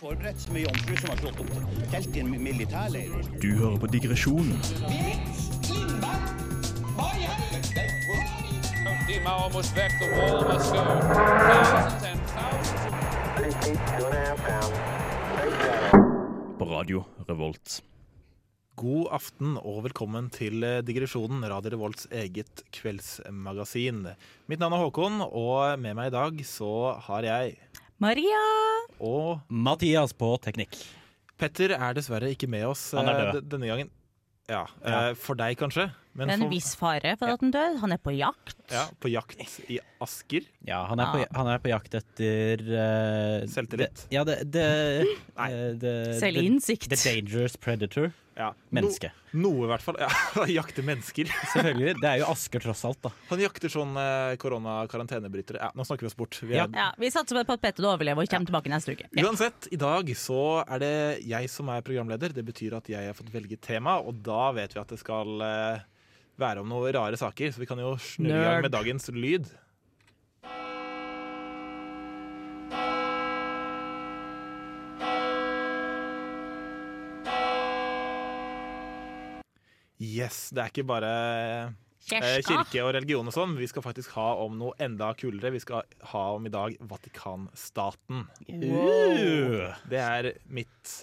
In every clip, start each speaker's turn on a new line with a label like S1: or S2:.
S1: Forberedt med jomfru som har slått opp telt i en militærleir.
S2: Du hører på digresjonen på Radio Revolt.
S3: God aften og velkommen til eh, Digresjonen, Radio Revolts eget kveldsmagasin. Mitt navn er Håkon, og med meg i dag så har jeg
S4: Maria!
S3: og
S5: Mathias på teknikk.
S3: Petter er dessverre ikke med oss
S5: Han er
S3: eh,
S5: død.
S3: denne gangen. Ja,
S5: Ja.
S3: eh, For deg kanskje, men
S4: Det er en
S3: for,
S4: viss fare for at han dør. Han er på jakt.
S3: ja, på jakt i Asker.
S5: Ja, han er, på, han er på jakt etter uh,
S3: Selvtillit.
S5: Det, ja, det, det, det
S4: Selvinnsikt.
S5: The, the dangerous predator.
S3: Ja.
S5: Menneske.
S3: No, noe i hvert fall. Ja, Han jakter mennesker.
S5: Selvfølgelig. Det er jo Asker, tross alt. da
S3: Han jakter sånn eh, korona-karantenebrytere. Ja, nå snakker vi oss bort. Vi
S5: Ja.
S3: er,
S4: Ja, Vi satser på at Petter overlever og kommer tilbake neste uke. Ja.
S3: Uansett, i dag så er det jeg som er programleder. Det betyr at jeg har fått velge tema, og da vet vi at det skal eh, være om noen rare saker. Så vi kan jo snurre i gang med dagens lyd. Yes, det er ikke bare eh,
S4: Kjerska.
S3: kirke og religion og sånn. Vi skal faktisk ha om noe enda kulere. Vi skal ha om i dag Vatikanstaten.
S5: Wow.
S3: Det er mitt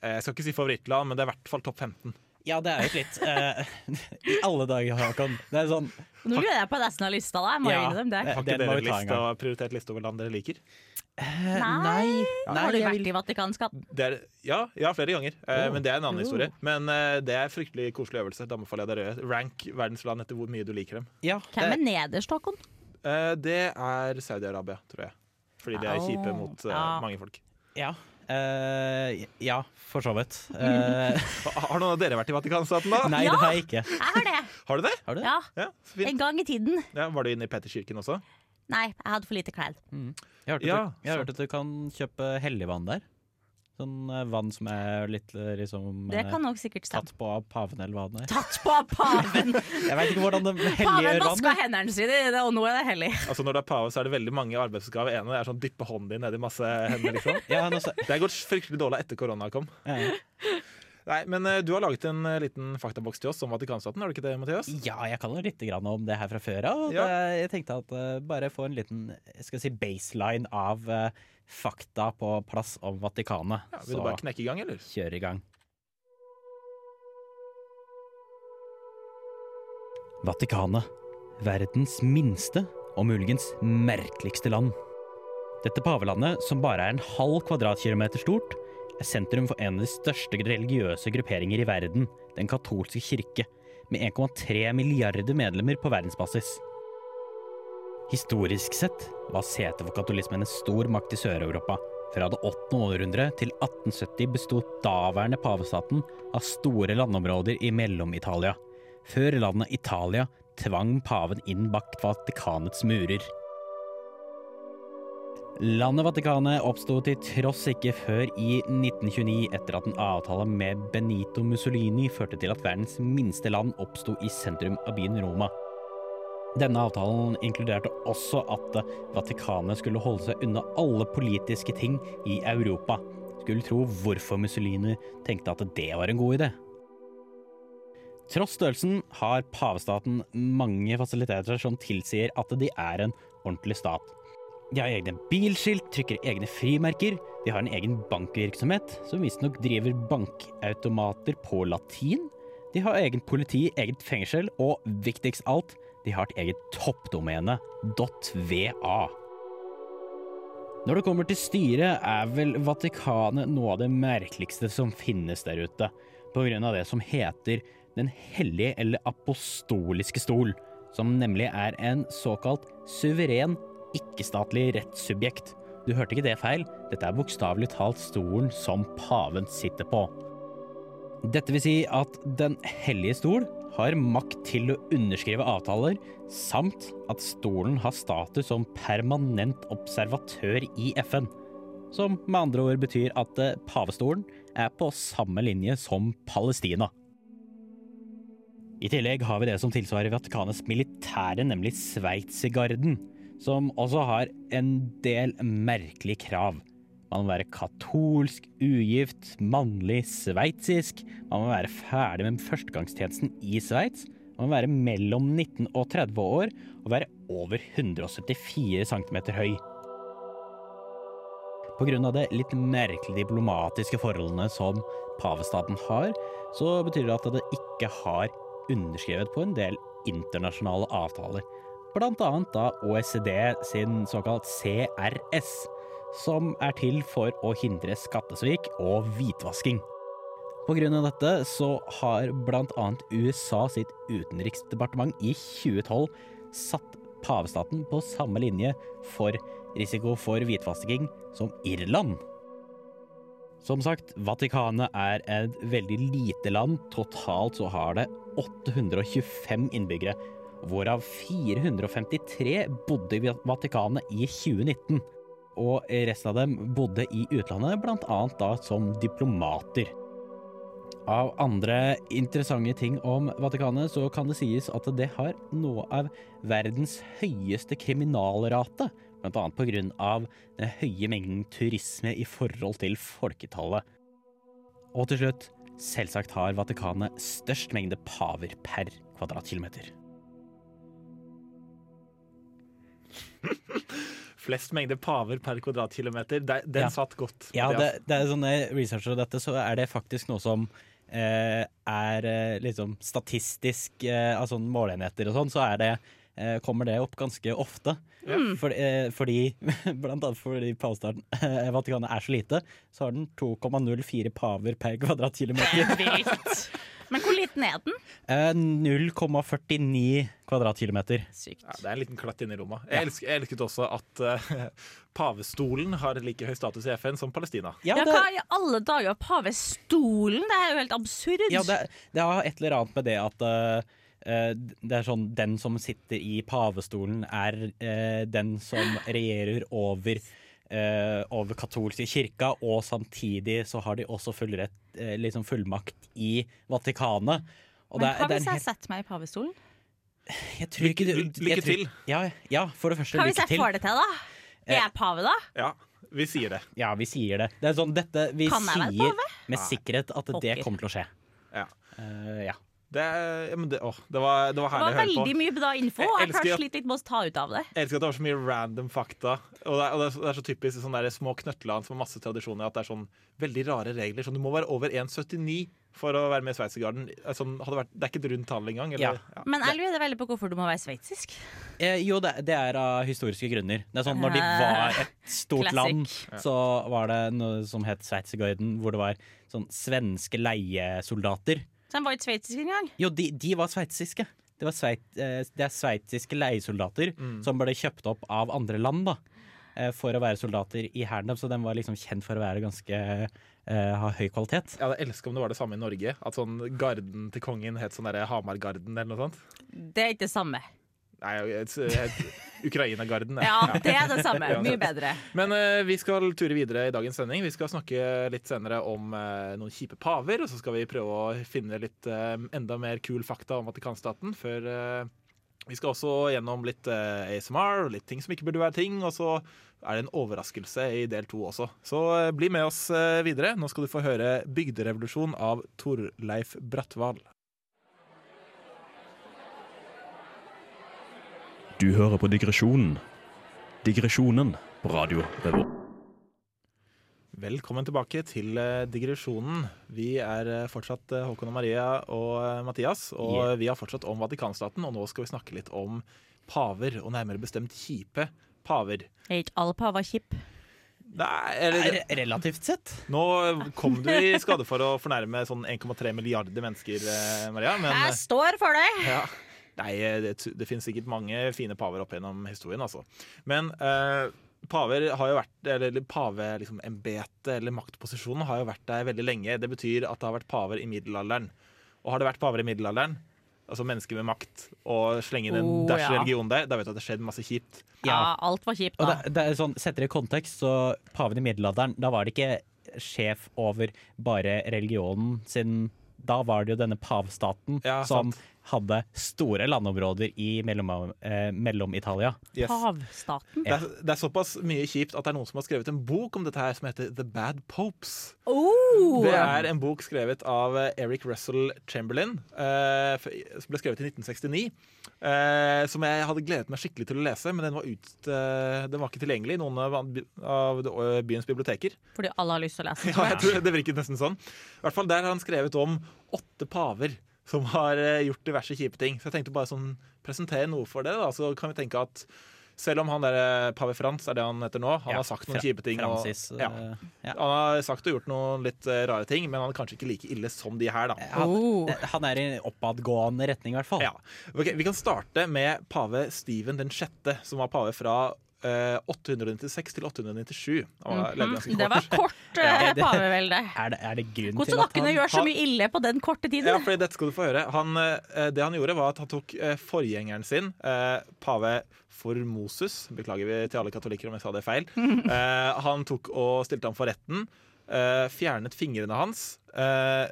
S3: eh, Jeg skal ikke si favorittland, men det er i hvert fall topp 15.
S5: Ja, det er jo litt uh, I alle dager, Håkon. Det er sånn
S4: Nå lurer jeg på resten av lista. da. Jeg må
S5: Ja.
S4: dem det.
S3: Har ikke dere liste og prioritert liste over land dere liker?
S5: Uh,
S4: Nei.
S5: Nei.
S4: Har du vært
S5: vil-
S4: i Vatikanskatten?
S3: Er, ja, ja, flere ganger. Uh,
S5: Oh.
S3: Men det er en annen
S4: Oh.
S3: historie. Men det er en fryktelig koselig øvelse. Da dere Rank verdensland etter hvor mye du liker dem.
S5: Ja,
S4: Hvem er nederst, Håkon?
S3: Eh, det er Saudi-Arabia, tror jeg. Fordi de er kjipe mot
S4: Ja.
S3: mange folk.
S5: ja. Eh, ja, for så vidt.
S3: Uh, Har noen av dere vært i Vatikanstaten, da?
S5: nei,
S4: Ja.
S5: det har jeg ikke.
S4: Jeg har det.
S3: Har du det?
S5: Har du?
S4: Ja,
S3: Ja, så fint.
S4: En gang i tiden.
S3: Ja, var du inne i Petterkirken også?
S4: Nei, jeg hadde for lite klær.
S5: Jeg har hørt, at
S3: Ja,
S5: du, jeg har hørt at du kan kjøpe helligvann der. Sånn eh, vann som er litt eh, liksom
S4: Det
S5: eh,
S4: kan nok sikkert stemme.
S5: tatt på av paven, eller hva det er.
S4: Tatt på av paven!
S5: Jeg veit ikke hvordan det vann.
S4: Paven vaska hendene sine, og nå er det hellig.
S3: Altså Når det er pave, så er det veldig mange arbeidsoppgaver. En av det er sånn dyppe hånden din nedi masse hender, liksom.
S5: Ja, nå
S3: Det har gått fryktelig dårlig etter korona kom.
S5: ja, ja.
S3: Nei, Men eh, du har laget en eh, liten faktaboks til oss om Vatikanstaten, har du ikke det, Mathias?
S5: ja, jeg kan jo litt grann om det her fra før av.
S3: Ja.
S5: Jeg tenkte at eh, bare få en liten jeg skal si baseline av fakta på plass om Vatikanet.
S3: Ja, vil du bare knekke i gang, eller?
S5: kjør i gang. Vatikanet. Verdens minste og muligens merkeligste land. Dette pavelandet, som bare er en halv kvadratkilometer stort, sentrum for en av de største religiøse grupperinger i verden, den katolske kirke, med 1,3 milliarder medlemmer på verdensbasis. Historisk sett var setet for katolismen en stor makt i Sør-Europa. Fra det 8. århundre til 1870 bestod daværende pavestaten av store landområder i Mellom-Italia, før landet Italia tvang paven inn bak Vatikanets murer. Landet Vatikanet oppsto til tross ikke før i 1929 etter at en avtale med Benito Mussolini førte til at verdens minste land oppsto i sentrum av byen Roma. Denne avtalen inkluderte også at Vatikanet skulle holde seg unna alle politiske ting i Europa. Skulle tro hvorfor Mussolini tenkte at det var en god idé. Tross størrelsen har pavestaten mange fasiliteter som tilsier at de er en ordentlig stat. De har egne bilskilt, trykker egne frimerker, de har en egen bankvirksomhet, som visstnok driver bankautomater på latin. De har egen politi, eget fengsel, og viktigst alt, de har et eget toppdomene, .va. Når det kommer til styret, er vel Vatikanet noe av det merkeligste som finnes der ute, på grunn av det som heter Den hellige eller apostoliske stol, som nemlig er en såkalt suveren, ikke-statlig rettssubjekt. Du hørte ikke det feil, dette er bokstavelig talt stolen som paven sitter på. Dette vil si at Den hellige stol har makt til å underskrive avtaler, samt at stolen har status som permanent observatør i FN. Som med andre ord betyr at eh, pavestolen er på samme linje som Palestina. I tillegg har vi det som tilsvarer Vatikanets militære, nemlig Sveitsergarden, som også har en del merkelige krav. Man må være katolsk, ugift, mannlig, sveitsisk. Man må være ferdig med førstegangstjenesten i Sveits. Man må være mellom 19 og 30 år og være over 174 cm høy. Av det litt merkelige diplomatiske forholdene som pavestaten har, så betyr det at det ikke har underskrevet på en del internasjonale avtaler. Annet da OECD sin såkalt CRS, som er til for å hindre skattesvik og hvitvasking. Av dette så har annet USA sitt utenriksdepartement i 2012 satt pavestaten på samme linje for risiko for hvitvasking som Irland. Som sagt, Vatikanet er et veldig lite land. Totalt så har det 825 innbyggere, hvorav 453 bodde i Vatikanet i 2019. Og resten av dem bodde i utlandet, annet da som diplomater. Av andre interessante ting om Vatikanet så kan det sies at det har noe av verdens høyeste kriminalrate, grunn av den høye mengden turisme i forhold til folketallet. Og til slutt, selvsagt har Vatikanet størst mengde paver per kvadratkilometer.
S3: Flest mengde paver per kvadratkilometer. Den
S5: Ja.
S3: satt godt.
S5: Ja, det, det er sånne researcher av dette, så er det faktisk noe som eh, er eh, liksom statistisk eh, av sånne måleenheter og sånn, så er det eh, kommer det opp ganske ofte. For, eh, fordi, blant annet fordi pavestaten eh, Vatikanet er så lite, så har den 2,04 paver per kvadratkilometer.
S4: Men hvor liten er den?
S5: Eh, 0,49 kvadratkilometer.
S4: Sykt.
S3: Ja, det er en liten klatt inn i rommet. Jeg, elsker, jeg elsket også at uh, pavestolen har like høy status i FN som Palestina.
S5: Ja,
S4: Ja, hva i alle dager? Pavestolen? Det er jo helt absurd.
S5: ja det, det har et eller annet med det at eh, eh, det er sånn Den som sitter i pavestolen, er uh, den som regjerer over eh, over katolske kirka, og samtidig så har de også fullrett, eh, liksom fullmakt i Vatikanet. Og
S4: Men hva
S5: det
S4: hvis jeg
S5: helt-
S4: setter meg i pavestolen?
S5: jeg tror ikke du-
S3: Lykke- lykke
S5: jeg tror-
S3: til.
S5: Ja, ja, for det første, lykke til.
S4: Hva hvis jeg
S5: til.
S4: får det til, da? Er jeg pave, da?
S3: Ja, vi sier det.
S5: Ja, vi sier det. Det er sånn, dette, vi
S4: Kan jeg være
S5: sier
S4: pave?
S5: med sikkerhet at det kommer til å skje.
S3: Ja.
S5: Uh, ja.
S3: Det, ja, men det, å, det, var, det var
S4: Det
S3: herlig
S4: var
S3: å høre på.
S4: veldig mye bra info.
S3: Jeg
S4: Jeg
S3: at-
S4: slitt litt med å ta ut av det.
S3: Jeg elsker at det var så mye random fakta. Og det er, og det er, så- det er så typisk i sånne der små knøttland som har masse tradisjoner at det er sånn veldig rare regler. Sånn, du må være over 1,79 for å være med i Sveitsergarden. Det er Sånn, det er ikke et rundt tall engang. Eller, ja.
S4: Men jeg lurer veldig på hvorfor du må være sveitsisk.
S5: Eh, jo, det, det er av historiske grunner. Det er sånn, Når de var et stort land, så var det noe som het Sveitsergarden, hvor det var sånn svenske leiesoldater.
S4: Så han var ikke sveitsisk engang.
S5: Jo, de, de var sveitsiske. Det, var sveit, eh, det er sveitsiske leiesoldater som ble kjøpt opp av andre land da, eh, for å være soldater i hæren. Så de var liksom kjent for å være ganske eh, ha høy kvalitet.
S3: Jeg hadde elsket om det var det samme i Norge. At sånn garden til kongen het sånn Hamargarden eller noe sånt.
S4: Det er ikke det samme.
S3: Nei, et, et, Ukraina-garden.
S4: Ja, det er det samme. Mye bedre.
S3: Men uh, vi skal ture videre i dagens sending. Vi skal snakke litt senere om uh, noen kjipe paver. Og så skal vi prøve å finne litt uh, enda mer kul fakta om Vatikanstaten før Vi skal også gjennom litt ASMR og litt ting som ikke burde være ting. Og så er det en overraskelse i del to også. Så bli med oss videre. Nå skal du få høre 'Bygderevolusjon' av Torleif Bratval.
S2: Du hører på Digresjonen. Digresjonen på radio Revolt.
S3: Velkommen tilbake til eh, digresjonen. Vi er eh, fortsatt eh, Håkon og Maria og Mathias, og
S5: Yeah.
S3: vi har fortsatt om Vatikanstaten, og nå skal vi snakke litt om paver, og nærmere bestemt kjipe paver.
S4: Er ikke alle paver kjipe?
S3: Nei, eller,
S5: Er relativt sett.
S3: nå kom du i skade for å fornærme sånn 1,3 milliarder mennesker, Maria, men
S4: Jeg står for det!
S3: ja. Nei, det, det finnes sikkert mange fine paver opp gjennom historien, altså. Men eh, paver har jo vært, eller paveembetet liksom, embetet eller maktposisjonen har jo vært der veldig lenge. Det betyr at det har vært paver i middelalderen. Og har det vært paver i middelalderen, altså mennesker med makt, og slenge inn en
S4: Oh,
S3: dash
S4: ja.
S3: religion der, da vet du at det har skjedd masse kjipt.
S4: Ja, alt var kjipt,
S5: Og
S4: da.
S5: det, det er sånn, Setter det i kontekst, så paven i middelalderen, da var det ikke sjef over bare religionen sin. Da var det jo denne pavstaten
S3: Ja,
S5: som
S3: sant.
S5: Hadde store landområder i mellom- eh, Mellom-Italia.
S3: Yes.
S4: Havstaten.
S3: Det, er, det er såpass mye kjipt at det er noen som har skrevet en bok om dette her som heter The Bad Popes.
S4: Oh!
S3: Det er en bok skrevet av eh, Eric Russell Chamberlain, eh, som ble skrevet i 1969. Eh, som jeg hadde gledet meg skikkelig til å lese, men den var, ut, eh, den var ikke tilgjengelig i noen av, av byens biblioteker.
S4: Fordi alle har lyst til å lese den.
S3: Ja, jeg tror Det virket nesten sånn. I hvert fall Der har han skrevet om åtte paver som har eh, gjort diverse kjipe ting. Så jeg tenkte bare sånn presentere noe for dere. da Så kan vi tenke at selv om han der eh, pave Frans er det han heter nå, han
S5: Ja,
S3: har sagt noen kjipe ting. og- ja.
S5: eh, ja.
S3: Han har sagt og gjort noen litt rare ting, men han er kanskje ikke like ille som de her, da.
S5: Han,
S4: Oh.
S5: han er i oppadgående retning, i hvert fall.
S3: Ja. Ok, vi kan starte med pave Steven den sjette, som var pave fra 896 til 897. Han var, levde ganske
S4: Mhm. Det var
S3: kort.
S4: kort uh, pavevelde.
S5: Er, det, er det grunn
S4: Hvordan
S5: til at
S4: dere
S5: han
S4: gjøre så mye ille på den korte tiden?
S3: Ja, fordi dette skal du få høre. Han, eh, det han gjorde, var at han tok eh, forgjengeren sin, eh, pave Formosus Beklager vi til alle katolikker om jeg sa det feil. Eh, han tok og stilte ham for retten, eh, fjernet fingrene hans eh,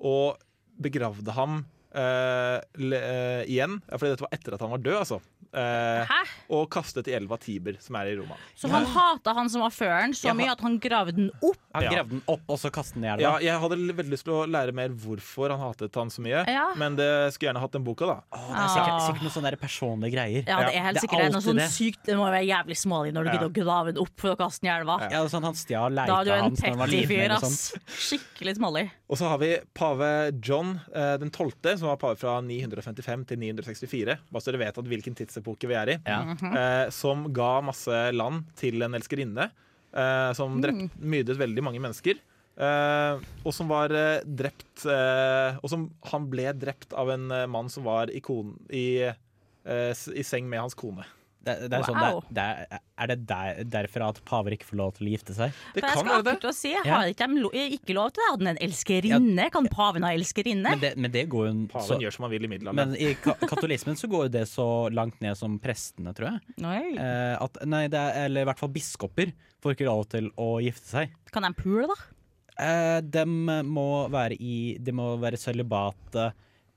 S3: og begravde ham eh, eh, igjen. Fordi dette var etter at han var død, altså. Eh, og kastet i elva Tiber, som er i Roma.
S4: Så han hata han som var føren så
S3: Ja,
S4: mye at han gravde den opp?
S5: Han
S3: Ja.
S5: gravde den opp, og så kastet den i elva.
S3: Ja, jeg hadde veldig lyst til å lære mer hvorfor han hatet han så mye,
S4: Ja.
S3: men det skulle gjerne hatt den boka, da.
S5: Åh, det er sikkert,
S4: Ah.
S5: sikkert noen sånne personlige greier.
S4: Ja, det er helt
S5: er
S4: sikkert det er noe sånn
S5: det.
S4: sykt Det må være jævlig smålig når du
S3: Ja.
S4: gidder å grave den opp for å kaste den i elva.
S5: Ja, sånn Han stjal leika hans da han var liten.
S4: Skikkelig smålig.
S3: Og så har vi pave John eh, den 12., som var pave fra 955 til 964. Bare så dere vet at hvilken tidsepoke vi er i.
S5: Ja.
S3: eh, som ga masse land til en elskerinne. Eh, som drept, myrdet veldig mange mennesker. Eh, og som var eh, drept eh, Og som han ble drept av en eh, mann som var i, kon, i, eh, s- i seng med hans kone.
S5: Det, det er, sånn, det, det er, er det der, derfor at paver ikke får lov til å gifte seg?
S3: Det kan være det.
S4: å si, Har ikke de lo ikke lov til det? Hadde den en elskerinne? Kan paven ha elskerinne?
S5: Men det, men det går jo så,
S3: Paven gjør som han vil i middelalderen.
S5: Men i ka katolismen så går jo det så langt ned som prestene, tror jeg.
S4: Nei.
S5: Eh, at, nei, det er, eller i hvert fall biskoper får ikke lov til å gifte seg.
S4: Kan de pule, da?
S5: Eh, de må være i De må være sølibat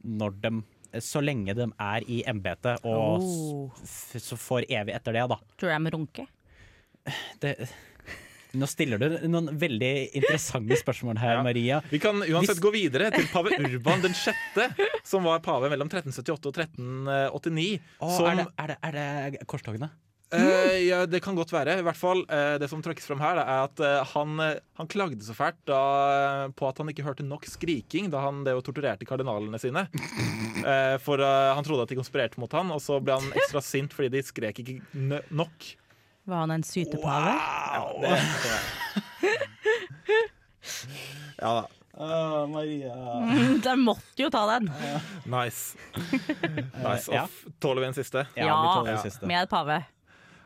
S5: når de Så lenge de er i embetet, og
S4: Oh.
S5: f- så for evig etter det, da.
S4: Tror de runker?
S5: Det, nå stiller du noen veldig interessante spørsmål her,
S3: Ja.
S5: Maria.
S3: Vi kan uansett
S5: Hvis-
S3: gå videre til pave Urban den sjette, som var pave mellom 1378 og 1389.
S5: Å,
S3: som,
S5: er, det, er, det, er det korstogene?
S3: Eh, ja, det kan godt være. I hvert fall, uh, Det som trekkes fram her, da, er at uh, han, han klagde så fælt da, på at han ikke hørte nok skriking da han det torturerte kardinalene sine. Eh, for han trodde at de konspirerte mot han, og så ble han ekstra sint fordi de skrek ikke nok.
S4: Var han en sytepave?
S3: Ja, det ja da.
S5: Maria.
S4: Mm, de måtte jo ta den.
S3: Nice. nice. Og
S5: ja.
S3: tåler vi en siste?
S5: Ja,
S4: Ja,
S5: vi tåler en siste.
S4: Med pave.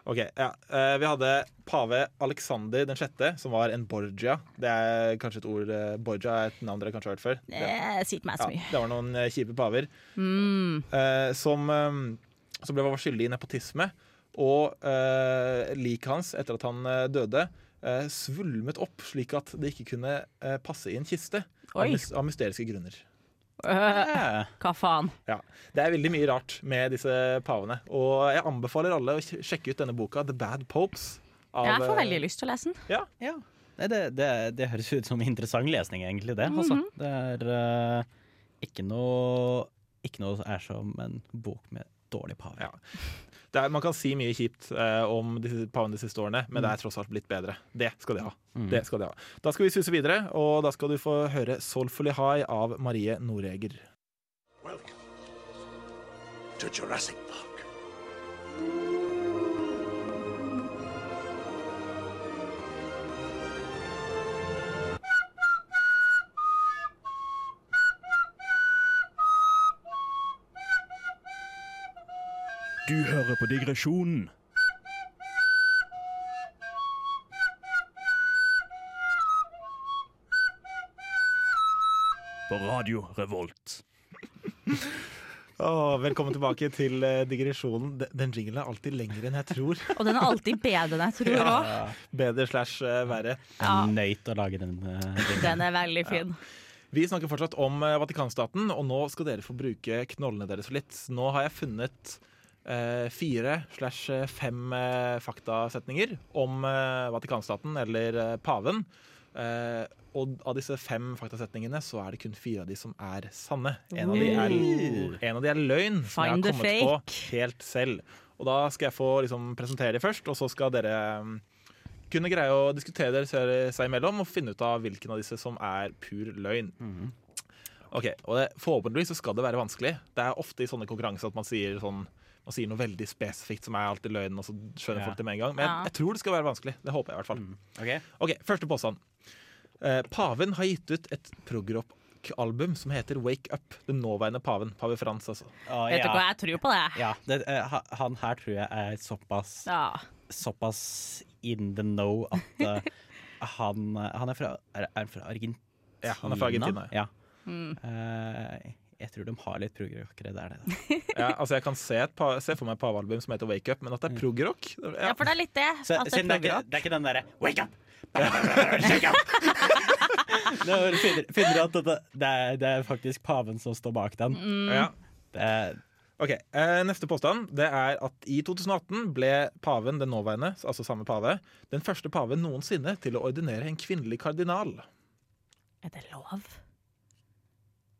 S3: Ok, ja. Eh, Vi hadde pave Alexander den sjette, som var en Borgia. Det er kanskje et ord eh, Borgia er et navn dere kanskje har hørt før. Det,
S4: sier meg så
S3: ja, det var noen eh, kjipe paver
S4: Mm.
S3: eh, som, eh, som ble var skyldig i nepotisme. Og uh, liket hans, etter at han eh, døde, eh, svulmet opp slik at det ikke kunne eh, passe i en kiste. Av, av mysteriske grunner.
S4: Hva faen?
S3: Ja. Det er veldig mye rart med disse pavene. Og jeg anbefaler alle å sjekke ut denne boka, The Bad Popes. av,
S4: Jeg får
S3: eh,
S4: veldig lyst til å lese den.
S5: Ja. ja. Det, det, det høres ut som interessant lesning, egentlig, det. Altså. Det er uh, ikke noe Ikke noe er som en bok med dårlig pave.
S3: Ja. Det er, man kan si mye kjipt eh, om disse pavene de siste årene, men det er tross alt blitt bedre. Det skal de ha. Det skal de ha. Da skal vi suse videre, og da skal du få høre 'Soulfully High' av Marie Noreger.
S6: Welcome to Jurassic Park.
S2: Du hører på digresjonen. På Radio Revolt.
S3: Åh, velkommen tilbake til eh, digresjonen. Den, den jinglen er alltid lengre enn jeg tror.
S4: Og den er alltid bedre enn jeg tror òg.
S3: Bedre slash eh, verre.
S4: Ja.
S5: Jeg nøyt å lage den. eh.
S4: Den er veldig fin.
S3: Vi snakker fortsatt om eh, Vatikanstaten, og nå skal dere få bruke knollene deres litt. Nå har jeg funnet fire slash eh, fem eh, faktasetninger om eh, Vatikanstaten, eller eh, paven. Eh, og av disse fem faktasetningene så er det kun fire av de som er sanne. En av de er, en av de er løgn, som jeg har kommet på helt selv. Og da skal jeg få liksom, presentere de først, og så skal dere mm, kunne greie å diskutere dere seg- seg imellom og finne ut av hvilken av disse som er pur løgn. Ok, og det, Forhåpentligvis så skal det være vanskelig. Det er ofte i sånne konkurranser at man sier, sånn, man sier noe veldig spesifikt som er alltid løgn, og så skjønner
S5: Ja.
S3: folk det med en gang. Men jeg,
S4: Ja.
S3: jeg tror det skal være vanskelig. Det håper jeg i hvert fall.
S5: Ok.
S3: Ok, Første påstand. Eh, paven har gitt ut et progrock-album som heter Wake Up. Den nåværende paven. Pave Frans, altså.
S5: Å,
S4: Vet du hva, jeg tror på det.
S5: Ja, det, eh, han her tror jeg er såpass,
S4: Ja.
S5: såpass in the know at uh, han, han er fra, er, er fra Argentina?
S3: Ja, han er fra Argentina.
S5: Ja.
S4: Mm.
S5: Eh, jeg tror de har litt progrockere der. Det.
S3: Ja, altså Jeg kan se, et pa se for meg et pavealbum som heter Wake Up, men at det er progrock
S4: ja, for det er litt det.
S5: Så,
S4: at det
S5: er det,
S4: er
S5: ikke, det er ikke den derre Wake up! Shake up! Nå finner, finner du at det, det, er, det er faktisk paven som står bak den.
S4: Mm.
S3: Ja.
S5: Det er,
S3: Ok, eh, Neste påstand det er at i 2018 ble paven, den nåværende, altså samme pave, den første paven noensinne til å ordinere en kvinnelig kardinal.
S4: Er det lov?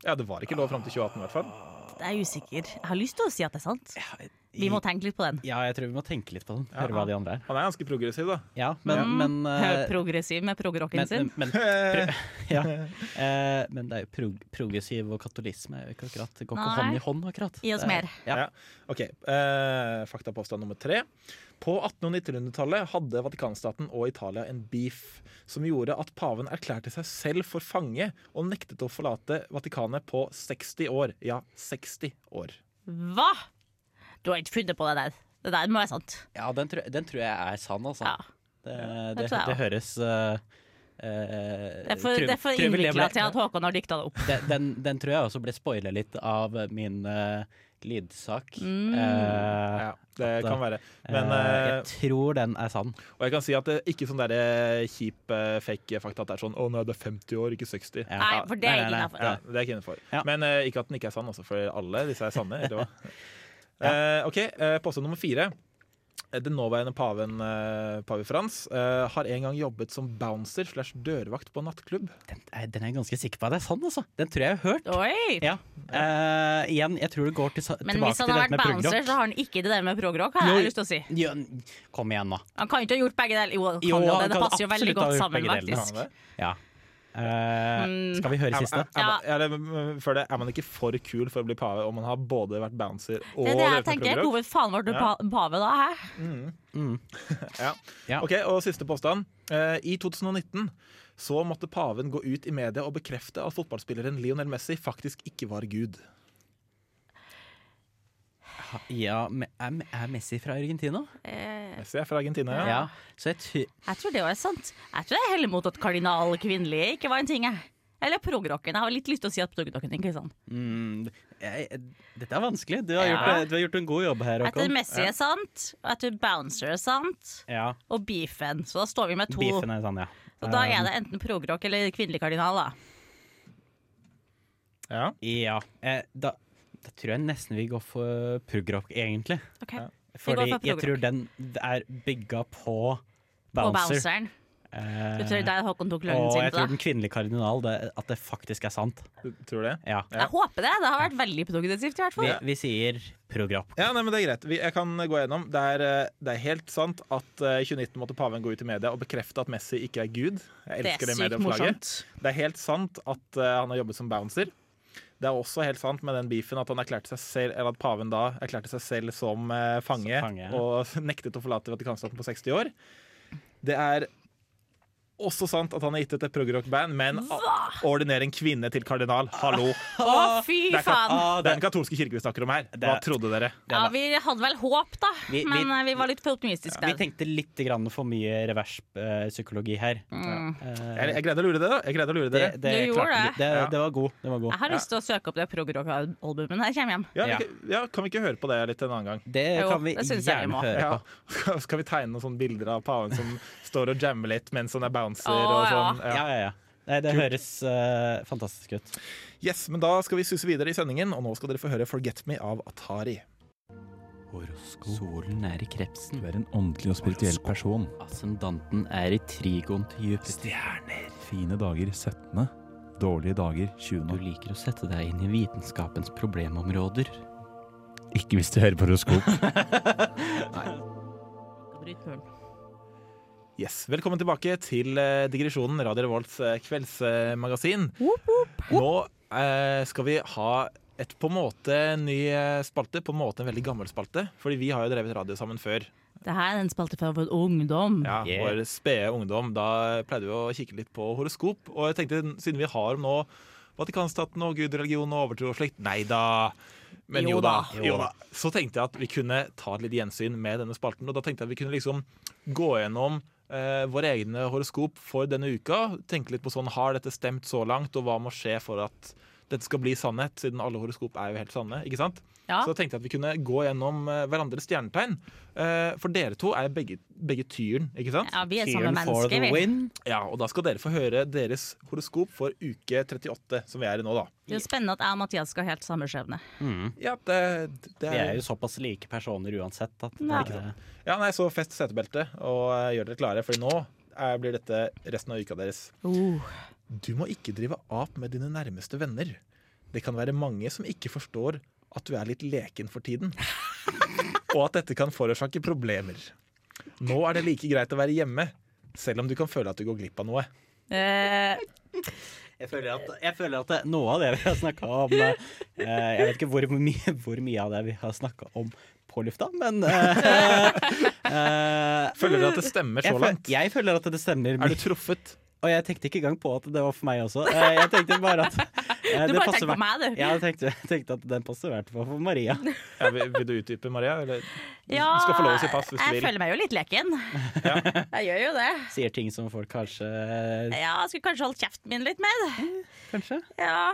S3: Ja, Det var ikke lov fram til 2018 i hvert fall.
S4: Det er usikker. Jeg har lyst til å si at det er sant.
S5: ja,
S4: Vi må tenke litt på den.
S5: Ja, jeg tror vi må tenke litt på den.
S3: Ja.
S5: Høre hva de andre er.
S3: Han er ganske progressiv, da.
S5: Ja, men,
S4: Mm.
S5: men, uh,
S4: Progressiv med progrocken sin.
S5: men, pro, ja. uh, men det er jo prog progressiv og katolisme er jo ikke akkurat, det går ikke hånd i hånd, akkurat.
S4: Gi oss
S5: er-
S4: mer.
S5: Ja.
S3: Ja. Ok, Uh, Faktapåstand nummer tre. På 1800- og 1900-tallet hadde Vatikanstaten og Italia en beef som gjorde at paven erklærte seg selv for fange og nektet å forlate Vatikanet på 60 år. Ja, 60 år.
S4: Hva?! Du har ikke funnet på det der. Det der må være sant.
S5: Ja, den, tror- den tror jeg er sann, altså.
S4: Ja.
S5: Det,
S4: det
S5: det, det høres uh, eh,
S4: Det er for, for innvikla til at Håkon har dikta det opp.
S5: den, den, den tror jeg også ble spoila litt av min uh, lydsak.
S4: Mm.
S5: Eh,
S3: Ja, det
S5: at,
S3: kan være.
S5: eh,
S3: Men, eh,
S5: jeg tror den er sann.
S3: og jeg kan si at det er ikke sånn der eh, kjip eh, fake fakta at det er sånn 'Å nei, det er 50 år, ikke 60'.
S5: Ja.
S4: Nei, for det er
S5: jeg
S4: ikke innafor.
S3: Ja, det er ikke innafor.
S5: Ja.
S3: Men eh, ikke at den ikke er sann, også, for alle disse er sanne. Eller hva? Eh, OK, eh, påstand nummer fire. Eh, Den nåværende paven, eh, pave Frans, eh, har en gang jobbet som bouncer slash dørvakt på nattklubb.
S5: Den, er- den er jeg ganske sikker på at det er sann, altså. Den tror jeg jeg har hørt.
S4: Oi!
S5: Ja. Uh, igjen, jeg tror det går til, sa-
S4: Men
S5: tilbake
S4: hvis han har vært bouncer, så har han ikke det der med progrock, har jeg no, lyst til å si.
S5: Ja, kom igjen, nå.
S4: Han kan jo ikke ha gjort begge deler. Jo, han
S5: Jo,
S4: kan det. Det passer jo veldig godt sammen, faktisk.
S3: Det?
S5: Ja. Eh,
S4: Mm.
S5: skal vi høre
S3: Er,
S5: siste?
S3: er, er, man- eller, mm, det, er man ikke for kul for å bli pave om man har både vært bouncer og
S4: Det er det jeg tenker. Hvorfor faen var du
S3: Ja.
S4: pave da? Hæ?
S5: Mm.
S3: Ja.
S5: Ja.
S3: Ok, og siste påstand. Uh, I 2019 så måtte paven gå ut i media og bekrefte at fotballspilleren Lionel Messi faktisk ikke var gud.
S5: Ja, er, er Messi fra Argentina?
S4: Eh,
S3: Messi er fra Argentina, ja.
S5: Ja. Så jeg tror
S4: jeg tror det er sant. Jeg tror jeg heller mot at kardinal kvinnelige ikke var en ting. Jeg. Eller progrocken. Jeg har litt lyst til å si at progrocken ikke er sånn.
S5: mm, jeg, Dette er vanskelig. Du har,
S4: Ja.
S5: gjort, du har gjort en god jobb her,
S4: Jeg tror
S5: Messi
S4: Messi er sant, og jeg tror Bouncer er sant,
S5: Ja,
S4: og Beefen. Så da står vi med to.
S5: Beefen er sant, ja.
S4: Så da er det enten progrock eller kvinnelig kardinal, da.
S3: ja.
S5: Ja, eh, da, da tror jeg nesten vi går for progrock, egentlig.
S4: Okay.
S3: Ja.
S5: Fordi
S4: for
S5: jeg tror den er bygga på bouncer.
S4: bounceren.
S5: Eh,
S4: Du tror der Håkon tok løgnen
S5: og jeg tror den kvinnelige kardinal, det, at det faktisk er sant.
S3: Du tror det?
S5: Ja.
S3: Ja.
S4: Jeg håper det. Det har vært veldig produktivt, i hvert
S5: Vi,
S4: fall.
S5: vi sier progrock.
S3: Ja, nei, men det er greit. Vi, jeg kan gå gjennom. Det er, eh, det er helt sant at eh, i 2019 måtte paven gå ut i media og bekrefte at Messi ikke er gud. Jeg
S4: Det
S3: elsker
S4: er
S3: det, medieoppslaget.
S4: morsomt.
S3: Det er helt sant at eh, han har jobbet som bouncer. Det er også helt sant med den beefen at han erklærte seg selv Eller at paven da erklærte seg selv som eh, fange,
S5: Som fange,
S3: og nektet å forlate Vatikanstaten på 60 år. Det er også sant at han har gitt ut et progrock-band, men ordinere en kvinne til kardinal. Hallo!
S4: Å, fy
S3: Det er,
S4: faen!
S5: Ah,
S3: det er den katolske kirke vi snakker om her. Hva trodde dere?
S4: Ja, vi hadde vel håp, da.
S5: Vi- vi-
S4: Men eh, vi var litt for optimistiske
S5: Vi tenkte litt grann for mye reverspsykologi her.
S4: Mm.
S5: Eh,
S3: Jeg, jeg greide å lure det, da. Jeg greide å lure
S5: det,
S3: dere.
S5: det,
S4: Du gjorde det.
S5: det, det var god. Det var god.
S4: Jeg har lyst til å søke opp det progrock-albumet når jeg kommer hjem.
S3: Ja,
S5: Ja.
S3: vi- ja, Kan vi ikke høre på det litt en annen gang?
S5: Det
S4: Jo,
S5: kan vi
S4: det vi
S5: gjerne høre
S3: Ja.
S5: på.
S3: Skal vi tegne noen sånne bilder av paven som står og jammer litt mens han er
S4: Å,
S3: og
S4: ja.
S3: sånn?
S5: Ja, ja, ja. Nei, det høres uh, fantastisk ut.
S3: Yes, men da skal vi suse videre i sendingen, og nå skal dere få høre 'Forget Me' av Atari.
S5: Solen er i krepsen.
S7: Du er en åndelig og spirituell person.
S5: Ascendanten er i trigon til Jupiter.
S7: Fine dager 17. Dårlige dager 20.
S5: Du liker å sette deg inn i vitenskapens problemområder.
S7: Ikke hvis du hører på horoskop.
S4: Nei.
S3: Yes, Velkommen tilbake til eh, Digresjonen, Radio Revolts eh, kveldsmagasin. Nå eh, skal vi ha et på en måte ny eh, spalte, på en måte en veldig gammel spalte. Fordi vi har jo drevet radio sammen før.
S4: Det her er en spalte for vår ungdom.
S3: Ja,
S5: Yeah.
S3: Vår spede ungdom. Da pleide vi å kikke litt på horoskop. Og jeg tenkte, siden vi har nå Vatikanstaten og Gud, religion og overtro og slikt Nei da! Men jo,
S4: Jo
S3: da,
S4: da.
S3: jo da. Så tenkte jeg at vi kunne ta et litt gjensyn med denne spalten. Og da tenkte jeg at vi kunne liksom gå gjennom eh, våre egne horoskop for denne uka. Tenke litt på sånn, har dette stemt så langt, og hva må skje for at dette skal bli sannhet? Siden alle horoskop er jo helt sanne, ikke sant?
S4: Ja.
S3: Så da tenkte jeg at vi kunne gå gjennom eh, hverandres stjernetegn. Eh, for dere to er begge, begge tyren, ikke sant?
S4: Ja, vi er samme mennesker,
S5: the
S4: vi.
S5: win.
S3: Ja, og da skal dere få høre deres horoskop for uke 38, som vi er i nå, da.
S4: Det er jo spennende at jeg og Mathias skal ha helt samme skjebne.
S3: Ja, det, det
S5: Vi er
S3: er
S5: jo såpass like personer uansett at
S4: Ja.
S5: det,
S3: Ja, nei, så fest setebeltet og eh, gjør dere klare, for nå blir dette resten av uka deres.
S4: Uh.
S3: Du må ikke drive ap med dine nærmeste venner. Det kan være mange som ikke forstår at du er litt leken for tiden. Og at dette kan forårsake problemer. Nå er det like greit å være hjemme, selv om du kan føle at du går glipp av noe.
S4: Eh,
S5: Jeg føler at, jeg føler at det, noe av det vi har snakka om eh, Jeg vet ikke hvor, mye, hvor mye av det vi har snakka om på lufta, men eh, eh,
S3: Føler du at det stemmer
S5: jeg,
S3: så langt?
S5: jeg føler at det stemmer.
S3: Er du truffet?
S5: Og jeg tenkte ikke engang på at det var for meg også. Eh, Jeg tenkte bare at eh,
S4: du bare tenkte på
S5: meg.
S4: du.
S5: Ja, jeg tenkte, tenkte at den passer i hvert fall for Maria.
S3: Ja, vil, vil du utdype, Maria? Eller?
S4: Ja,
S3: Du skal få lov å si pass hvis du
S4: jeg
S3: vil.
S4: føler meg jo litt leken. Jeg gjør jo det.
S5: Sier ting som folk kanskje
S4: Ja, jeg skulle kanskje holdt kjeften min litt med.
S5: Kanskje?
S4: Ja,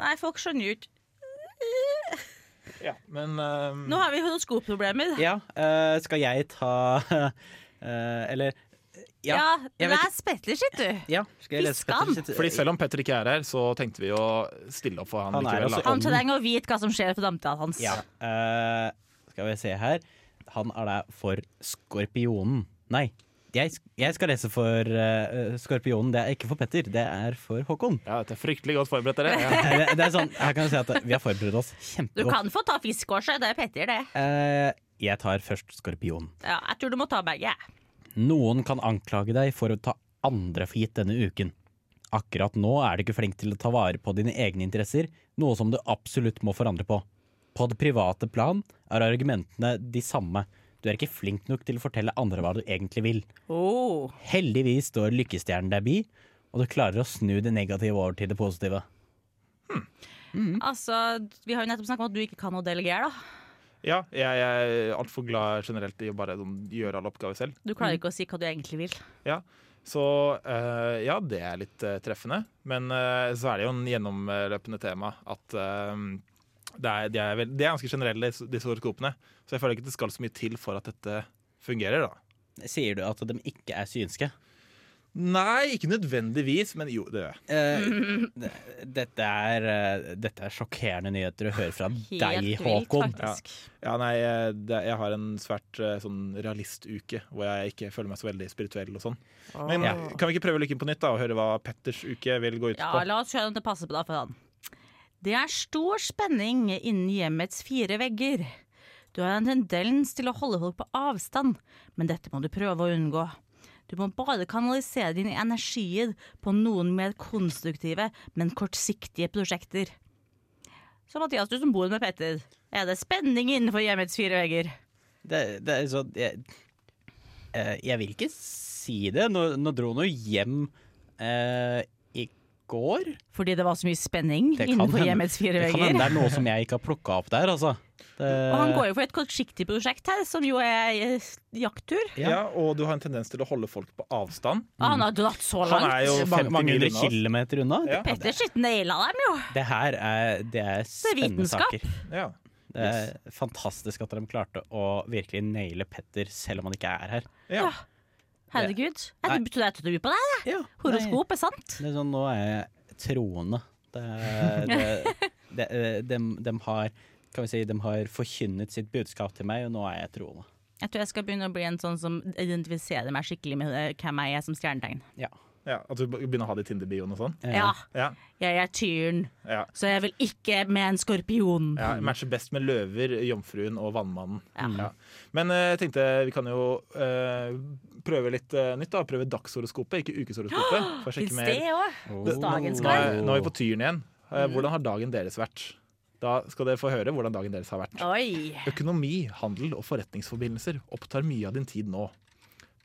S4: Nei, folk skjønner jo ikke.
S3: Ja, men um...
S4: Nå har vi horoskopproblemer.
S5: Ja, Uh, skal jeg ta uh, Eller
S4: Ja,
S5: ja
S4: les Petter sitt, du.
S5: Ja,
S4: Fiskan.
S3: Fordi selv om Petter ikke er her, så tenkte vi å stille opp for han,
S5: Han er
S3: likevel.
S4: Han trenger å vite hva som skjer på damtida hans.
S5: Ja. Uh, skal vi se her. Han er der for Skorpionen. Nei, jeg, jeg skal lese for uh, Skorpionen. Det er ikke for Petter, det er for Håkon.
S3: Ja, dette er fryktelig godt forberedt, dere. Ja.
S5: det, det er sånn, her kan du si at Vi har forberedt oss kjempegodt.
S4: Du kan få ta fisk også, det er Petter, det.
S5: Uh, jeg tar først Skorpionen.
S4: Ja, jeg tror du må ta begge.
S5: Noen kan anklage deg for å ta andre for gitt denne uken. Akkurat nå er du ikke flink til å ta vare på dine egne interesser, noe som du absolutt må forandre på. På det private plan er argumentene de samme. Du er ikke flink nok til å fortelle andre hva du egentlig vil.
S4: Oh.
S5: Heldigvis står lykkestjernen deg bi, og du klarer å snu det negative over til det positive.
S4: Altså, vi har jo nettopp snakket om at du ikke kan å delegere, da.
S3: Ja, jeg er altfor glad generelt i å bare sånn, gjøre alle oppgaver selv.
S4: Du klarer ikke å si hva du egentlig vil.
S3: Så uh, ja, det er litt uh, treffende. Men uh, så er det jo en gjennomløpende tema at det, er, de er vel, de er ganske generelle, disse horoskopene. Så jeg føler ikke det skal så mye til for at dette fungerer, da.
S5: Sier du at de ikke er synske?
S3: Nei, ikke nødvendigvis, men jo, det gjør jeg.
S5: Uh, dette, er, uh, dette er sjokkerende nyheter å høre fra
S4: Helt
S5: deg, Håkon.
S4: Ja.
S3: Ja, nei, eh, det, jeg har en svært uh, sånn realistuke hvor jeg ikke føler meg så veldig spirituell og sånn. Men
S5: Ja.
S3: kan vi ikke prøve lykken på nytt da og høre hva Petters uke vil gå ut
S4: Ja,
S3: på?
S4: la oss høre om det passer på deg for han. Det er stor spenning innen hjemmets fire vegger. Du har en tendens til å holde folk på avstand, men dette må du prøve å unngå. Du må bare kanalisere dine energier på noen mer konstruktive, men kortsiktige prosjekter. Så Mathias, du som bor med Petter, er det spenning innenfor hjemmets fire vegger?
S5: Det, det er sånn jeg, eh, jeg vil ikke si det. Nå, nå dro hun jo hjem eh, i går.
S4: Fordi det var så mye spenning innenfor hjemmets fire vegger?
S5: Det kan hende det er noe som jeg ikke har plukka opp der, altså. Det,
S4: Og han går jo for et kortsiktig prosjekt her, som jo er eh, jakttur.
S5: Ja.
S3: Ja, og du har en tendens til å holde folk på avstand.
S4: Mm. han har dratt så langt.
S3: Han er jo
S5: mange,
S3: 50
S5: mange hundre kilometer unna.
S3: Ja.
S4: Petter sitt naila dem jo.
S5: Det her er, det er spennende saker.
S3: Ja.
S5: Det er fantastisk at de klarte å virkelig naile Petter selv om han ikke er her.
S3: Ja.
S4: Herregud. Jeg trodde jeg tror på deg.
S5: Ja,
S4: Horoskop er sant.
S5: Det er sånn, nå er jeg troende. Det, det, det, de, de har kan vi si, de har forkynnet sitt budskap til meg, og nå er jeg troende.
S4: Jeg tror jeg skal begynne å bli en sånn som identifiserer meg skikkelig med eh, hvem jeg er som stjernetegn.
S5: Ja.
S3: Ja, At du begynner å ha det i Tinder-bioen og sånn?
S4: Ja,
S3: Ja.
S4: jeg er tyren,
S3: ja.
S4: så jeg vil ikke med en skorpion.
S3: Ja, Matcher best med løver, jomfruen og vannmannen.
S4: Ja.
S3: Ja. Men eh, jeg tenkte vi kan jo uh, prøve litt uh, nytt. da Prøve dagshoroskopet, ikke ukeshoroskopet. For å sjekke
S4: Fins
S3: mer.
S4: det òg? Hvis dagen
S3: Nå
S4: skal
S3: er, nå er vi på tyren igjen. Uh, Hvordan har dagen deres vært? Da skal dere få høre hvordan dagen deres har vært.
S4: Oi.
S3: Økonomi, handel og forretningsforbindelser opptar mye av din tid nå.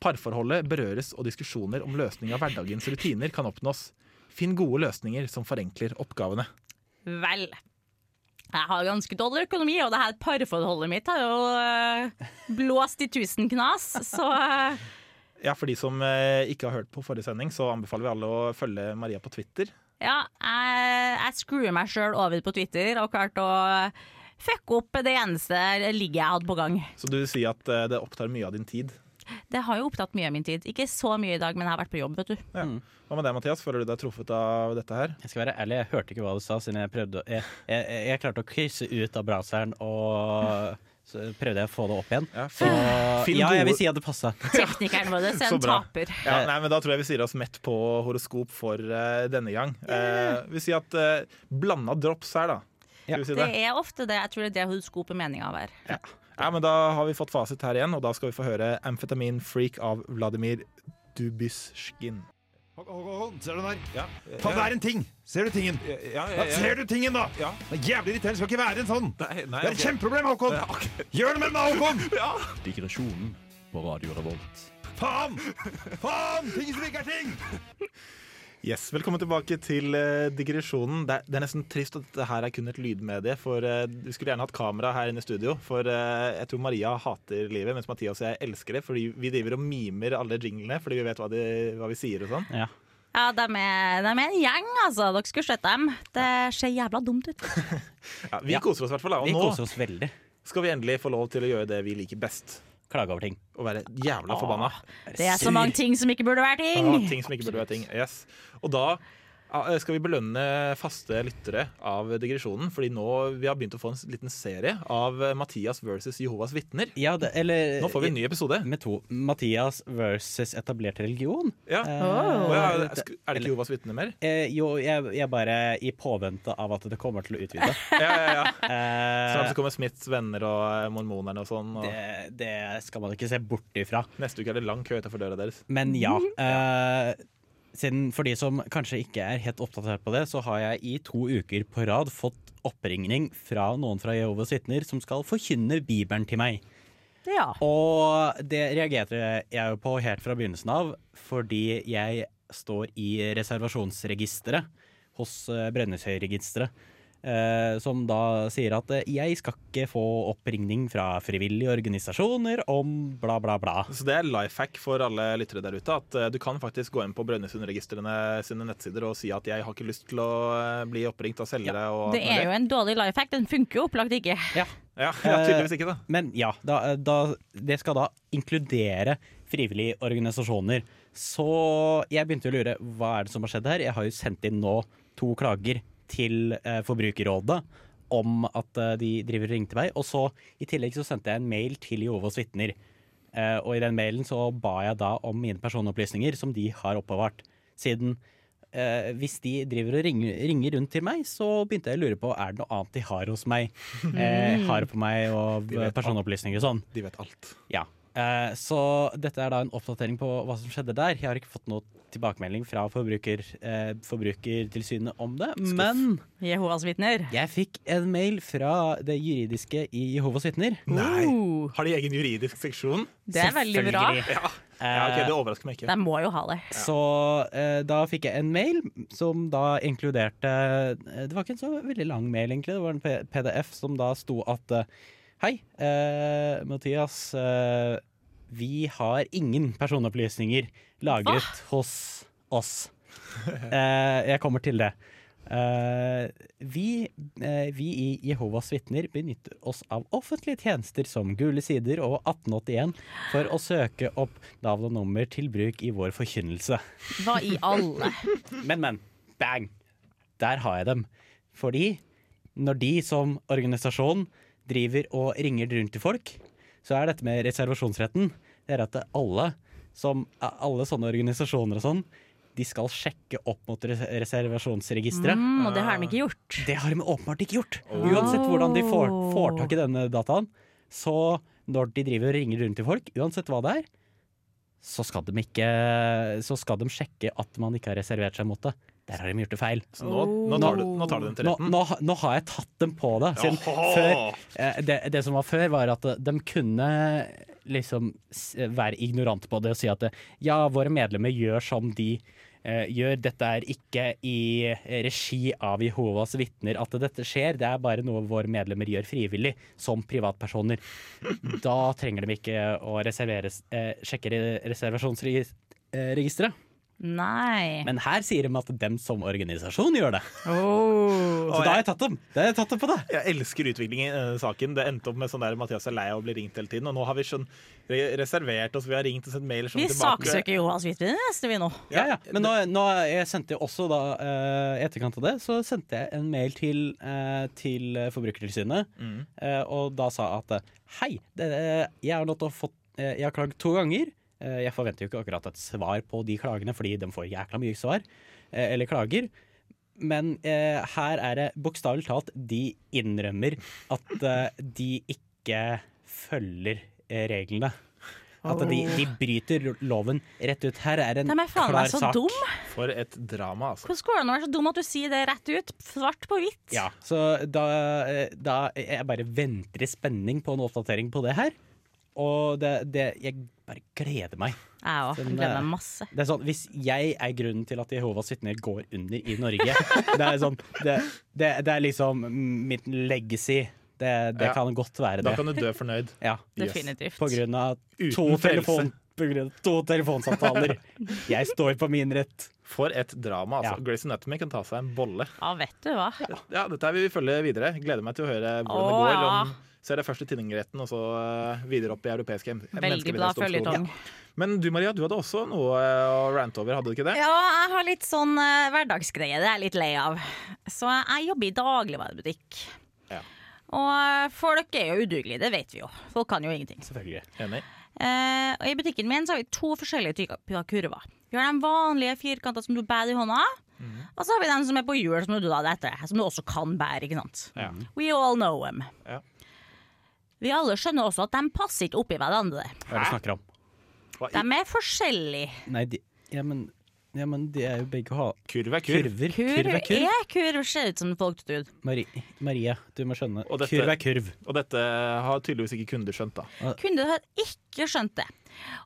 S3: Parforholdet berøres, og diskusjoner om løsning av hverdagens rutiner kan oppnås. Finn gode løsninger som forenkler oppgavene.
S4: Vel. Jeg har ganske dårlig økonomi, og det her parforholdet mitt har jo øh, blåst i tusen knas, så øh,
S3: Ja, For de som eh, ikke har hørt på forrige sending, så anbefaler vi alle å følge Maria på Twitter.
S4: ja, jeg, jeg screwer meg sjøl over på Twitter og klarte å fucke opp det eneste ligget jeg hadde på gang.
S3: Så du vil si at eh, det opptar mye av din tid.
S4: Det har jo opptatt mye av min tid. Ikke så mye i dag, men jeg har vært på jobb, vet du.
S3: Ja. Hva med deg, Mathias? Føler du deg truffet av dette her?
S5: Jeg skal være ærlig, jeg hørte ikke hva du sa, siden jeg prøvde å- jeg, jeg, jeg, jeg klarte å krysse ut av browseren, og så prøvde jeg å få det opp igjen.
S3: Ja,
S5: Så
S3: finn-
S5: ja, jeg vil si at det passa.
S4: Teknikeren vår er
S3: Så
S4: en taper.
S3: Ja, nei, men Da tror jeg vi sier oss mett på horoskop for uh, denne gang. Uh, vi sier at uh, blanda drops her, da. Ja. si
S4: Det
S3: det?
S4: er ofte det. Jeg tror det er det horoskopet er meninga å være.
S3: Ja, men Da har vi fått fasit her igjen, og da skal vi få høre 'Amfetamin Freak' av Vladimir Dubyshkin.
S8: Håkon, ser du den der?
S1: Ja.
S8: Faen, det er en ting! Ser du tingen?
S1: Ja, ja,
S8: Ja,
S1: ja.
S8: ser du tingen, da?
S1: Ja.
S8: Det er jævlig irriterende. Skal ikke være en sånn.
S1: Nei, nei,
S8: Det er et
S1: okay.
S8: kjempeproblem, Håkon! Gjør noe med den, Håkon!
S2: Digresjonen på Radio Revolt.
S8: Faen! Faen! Ting som ikke er ting!
S3: Yes, Velkommen tilbake til eh, digresjonen. Det er, det er nesten trist at dette her er kun et lydmedie. For eh, Vi skulle gjerne hatt kamera her inne i studio. For eh, jeg tror Maria hater livet, mens Mathias og jeg elsker det. Fordi vi driver og mimer alle jinglene fordi vi vet hva, de, hva vi sier og sånn.
S5: Ja.
S4: Ja, de er, de er en gjeng, altså. Dere skulle sett dem. Det ser jævla dumt ut.
S3: Ja, vi
S5: Ja.
S3: koser oss i hvert fall. Og
S5: Vi
S3: nå
S5: koser oss veldig.
S3: skal vi endelig få lov til å gjøre det vi liker best.
S5: Klage over ting.
S3: Å være jævla forbanna.
S4: Det er så mange ting som ikke burde være
S3: ting!
S4: ting.
S3: ting som ikke burde være ting. Yes. Og da skal vi belønne faste lyttere av digresjonen. Fordi nå vi har begynt å få en liten serie av Mathias versus Jehovas vitner.
S5: Ja, det, eller
S3: Nå får vi en ny episode.
S5: Med to. Mathias versus etablert religion.
S3: Ja.
S5: Eh,
S3: Å ja, er det ikke Jehovas vitner mer?
S5: Eh, jo, jeg, jeg bare i påvente av at det kommer til å utvide.
S3: Ja, ja, ja.
S5: Eh,
S3: Snart så kommer Smiths venner og eh, mormonerne og sånn. Og
S5: det, det skal man ikke se bort ifra.
S3: neste uke er det lang kø utenfor døra deres.
S5: Men ja. Eh, siden for de som kanskje ikke er helt oppdatert på det, så har jeg i to uker på rad fått oppringning fra noen fra Jehovas vitner som skal forkynne Bibelen til meg.
S4: Ja.
S5: Og det reagerte jeg jo på helt fra begynnelsen av, fordi jeg står i reservasjonsregisteret hos eh, Brønnøysundregisteret. Eh, som da sier at eh, jeg skal ikke få oppringning fra frivillige organisasjoner om bla, bla, bla.
S3: Så det er life hack for alle lyttere der ute. At eh, du kan faktisk gå inn på Brønnøysundregistrene sine nettsider og si at jeg har ikke lyst til å eh, bli oppringt av selgere. og
S4: Det er jo en dårlig life hack. Den funker jo opplagt ikke.
S3: Ja, ja, tydeligvis ikke, da.
S5: Men ja, da, da, det skal da inkludere frivillige organisasjoner. Så jeg begynte å lure hva er det som har skjedd her. Jeg har jo sendt inn nå to klager til eh, Forbrukerrådet om at eh, de driver og ringte meg. Og så i tillegg så sendte jeg en mail til Jehovas vitner. Eh, og i den mailen så ba jeg da om mine personopplysninger som de har oppbevart. Siden eh, hvis de driver og ringer, ringer rundt til meg, så begynte jeg å lure på er det noe annet de har hos meg. Eh, har på meg og personopplysninger og sånn.
S3: De vet alt.
S5: Ja. Eh, så dette er da en oppdatering på hva som skjedde der. Jeg har ikke fått noe tilbakemelding fra forbruker, eh, Forbrukertilsynet om det. Men
S4: Jehovas vitner.
S5: jeg fikk en mail fra det juridiske i Jehovas vitner.
S3: Nei!
S4: Uh,
S3: Har de egen juridisk seksjon?
S4: det er veldig bra.
S3: Ja. ja, okay, Det overrasker meg ikke.
S4: De må jo ha det.
S5: Så eh, da fikk jeg en mail som da inkluderte eh, Det var ikke en så veldig lang mail, egentlig. Det var en PDF som da sto at eh, Hei, eh, Mathias. Eh, vi har ingen personopplysninger lagret hos oss. Eh, jeg kommer til det. Eh, vi, eh, vi i Jehovas vitner benytter oss av offentlige tjenester som Gule sider og 1881 for å søke opp navn og nummer til bruk i vår forkynnelse.
S4: Hva i alle?
S5: Men, men. Bang! Der har jeg dem. Fordi når de som organisasjon driver og ringer rundt til folk, så er dette med reservasjonsretten Det er at alle, som, alle sånne organisasjoner og sånn, de skal sjekke opp mot res reservasjonsregisteret.
S4: Mm, og det har de ikke gjort.
S5: Det har de åpenbart ikke gjort. Uansett hvordan de får, får tak i denne dataen, så når de driver og ringer rundt til folk, uansett hva det er, så skal de ikke Så skal de sjekke at man ikke har reservert seg mot det. Der har de gjort det feil.
S3: Så nå, nå, tar du, nå tar du den til retten.
S5: nå, nå har jeg tatt dem på det. Siden før, eh, det, det som var før, var at de kunne liksom være ignorante på det og si at ja, våre medlemmer gjør som de eh, gjør. Dette er ikke i regi av Jehovas vitner at dette skjer. Det er bare noe våre medlemmer gjør frivillig, som privatpersoner. Da trenger de ikke å eh, sjekke re- reservasjonsregisteret.
S4: Nei.
S5: Men her sier de at dem som organisasjon gjør det.
S4: Oh.
S5: Så da har jeg tatt dem. Da har jeg tatt dem på det.
S3: Jeg elsker utviklingen i denne saken. Det endte opp med sånn der Mathias er lei av å bli ringt hele tiden. Og nå har vi sånn reservert oss, vi har ringt og sendt mail sånn
S4: Vi saksøker Johans vitne vi nå.
S5: Ja, ja. Men nå, nå jeg sendte jeg også da, eh, i etterkant av det, så sendte jeg en mail til, eh, til Forbrukertilsynet,
S3: Mm.
S5: eh, og da sa at eh, hei, det, jeg har nå fått eh, Jeg har klagd to ganger. Eh, jeg forventer jo ikke akkurat et svar på de klagene, fordi de får jækla mye svar, eh, eller klager. Men eh, her er det bokstavelig talt de innrømmer at eh, de ikke følger reglene. At de, de bryter loven rett ut. Her er en
S4: er faen
S5: klar
S4: meg så
S5: sak.
S4: dum.
S3: For et drama, altså.
S4: Hvordan går det an å være så dum at du sier det rett ut? Svart på hvitt.
S5: Ja, så da, da jeg bare venter i spenning på en oppdatering på det her. Og det, det Jeg bare gleder meg.
S4: Jeg òg. Gleder
S5: eh,
S4: meg masse.
S5: Det er sånn, Hvis jeg er grunnen til at Jehovas vitner går under i Norge Det er sånn Det, det, det er liksom mitt legacy. Det, det
S3: Ja.
S5: kan godt være det.
S3: Da kan du dø fornøyd.
S5: Ja,
S4: Definitivt.
S5: på grunn av to, telefon, på grunn av to telefonsamtaler. Jeg står på min rett.
S3: For et drama, altså.
S5: Ja.
S3: Grace Anatomy kan ta seg en bolle.
S4: Ja, vet du hva.
S3: Ja, dette vil vi følge videre. Gleder meg til å høre hvordan
S4: Åh,
S3: det går.
S4: ja.
S3: Om, er det først i tinningretten og så eh, videre opp i europeiske
S4: Veldig bra
S3: menneskerettighetsdomstol.
S4: føljetong.
S3: Men du Maria, du hadde også noe eh, å rante over, hadde du ikke det?
S4: Ja, jeg har litt sånn uh, hverdagsgreie. Det er jeg litt lei av. Så jeg jobber i dagligvarebutikk.
S3: Ja.
S4: Og folk er jo udugelige, det vet vi jo. Folk kan jo ingenting.
S5: Selvfølgelig.
S3: Enig.
S4: Uh, og I butikken min så har vi to forskjellige typer kurver. Vi har de vanlige firkanta som du bærer i hånda. Og så har vi den som er på hjul, som du, da, etter, som du også kan bære. ikke sant?
S3: Ja.
S4: We all know them.
S3: Ja.
S4: Vi alle skjønner også at de passer ikke oppi hverandre.
S5: Hva er det du snakker om?
S3: Hva i-
S4: De er forskjellige.
S5: Nei, de, ja, men, ja, men de er jo begge ha
S3: Kurv er kurv.
S5: kurver.
S4: Kurv
S5: Kurv er kurv.
S4: er kurv, ser ut som folkestud.
S5: Mari, Maria, du må skjønne.
S3: Og dette-
S5: Kurv er kurv.
S3: Og dette har tydeligvis ikke kunder skjønt, da.
S4: Kunder har ikke skjønt det.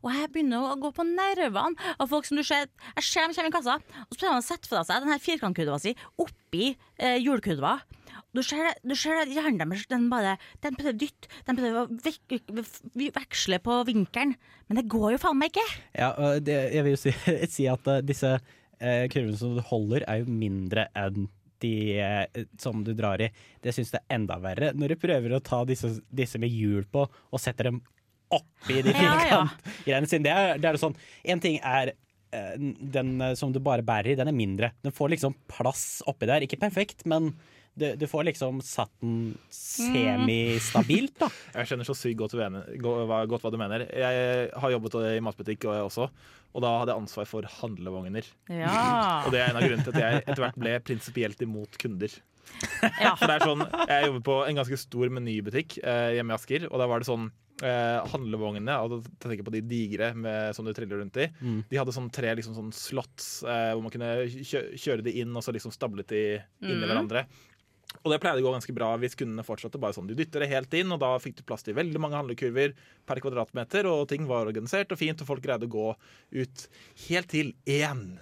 S4: Og jeg begynner å gå på nervene av folk som du ser Jeg ser dem kommer i kassa, og så prøver de å sette fra seg den her firkantkurva si oppi eh, hjulkurva. Du ser, du ser hjernen deres den bare Den prøver å dytte, den prøver å vek, vek, veksle på vinkelen. Men det går jo faen meg ikke.
S5: Ja, det, jeg vil jo si, si at eh, disse eh, kurvene som du holder, er jo mindre enn de eh, som du drar i. Det syns jeg er enda verre når du prøver å ta disse, disse med hjul på og setter dem oppi de
S4: Ja, ja.
S5: sine. Det er, det er sånn En ting er eh, den eh, som du bare bærer i, den er mindre. Den får liksom plass oppi der. Ikke perfekt, men du, du får liksom satt den semistabilt, da.
S3: Jeg skjønner så sykt godt, godt hva du mener. Jeg har jobbet i matbutikk og jeg også, og da hadde jeg ansvar for handlevogner.
S4: Ja.
S3: Og det er en av grunnene til at jeg etter hvert ble prinsipielt imot kunder.
S4: Ja.
S3: For det er sånn, Jeg jobber på en ganske stor menybutikk eh, hjemme i Asker, og da var det sånn eh, Handlevognene, og da tenker jeg på de digre med, som du triller rundt i,
S5: Mm.
S3: de hadde sånn tre liksom sånn slots eh, hvor man kunne kjø kjøre de inn og så liksom stablet de inn i
S4: Mm.
S3: hverandre. Og det pleide å gå ganske bra hvis kundene fortsatte. bare sånn, Du dytter det helt inn, og da fikk du plass til veldig mange handlekurver per kvadratmeter, og ting var organisert og fint, og folk greide å gå ut helt til én.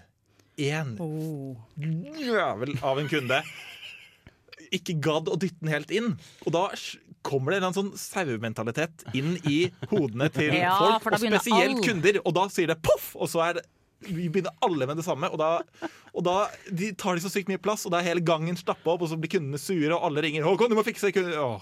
S3: Én
S4: Oh.
S3: jævel av en kunde ikke gadd å dytte den helt inn. Og da kommer det en sånn sauementalitet inn i hodene til
S4: Ja,
S3: folk, og spesielt
S4: all-
S3: kunder. Og da sier det poff, og så er det begynner alle med det samme. Og da, og da de tar de så sykt mye plass, og da er hele gangen stappa opp, og så blir kundene sure, og alle ringer 'Håkon, du må fikse kunder'. Åh.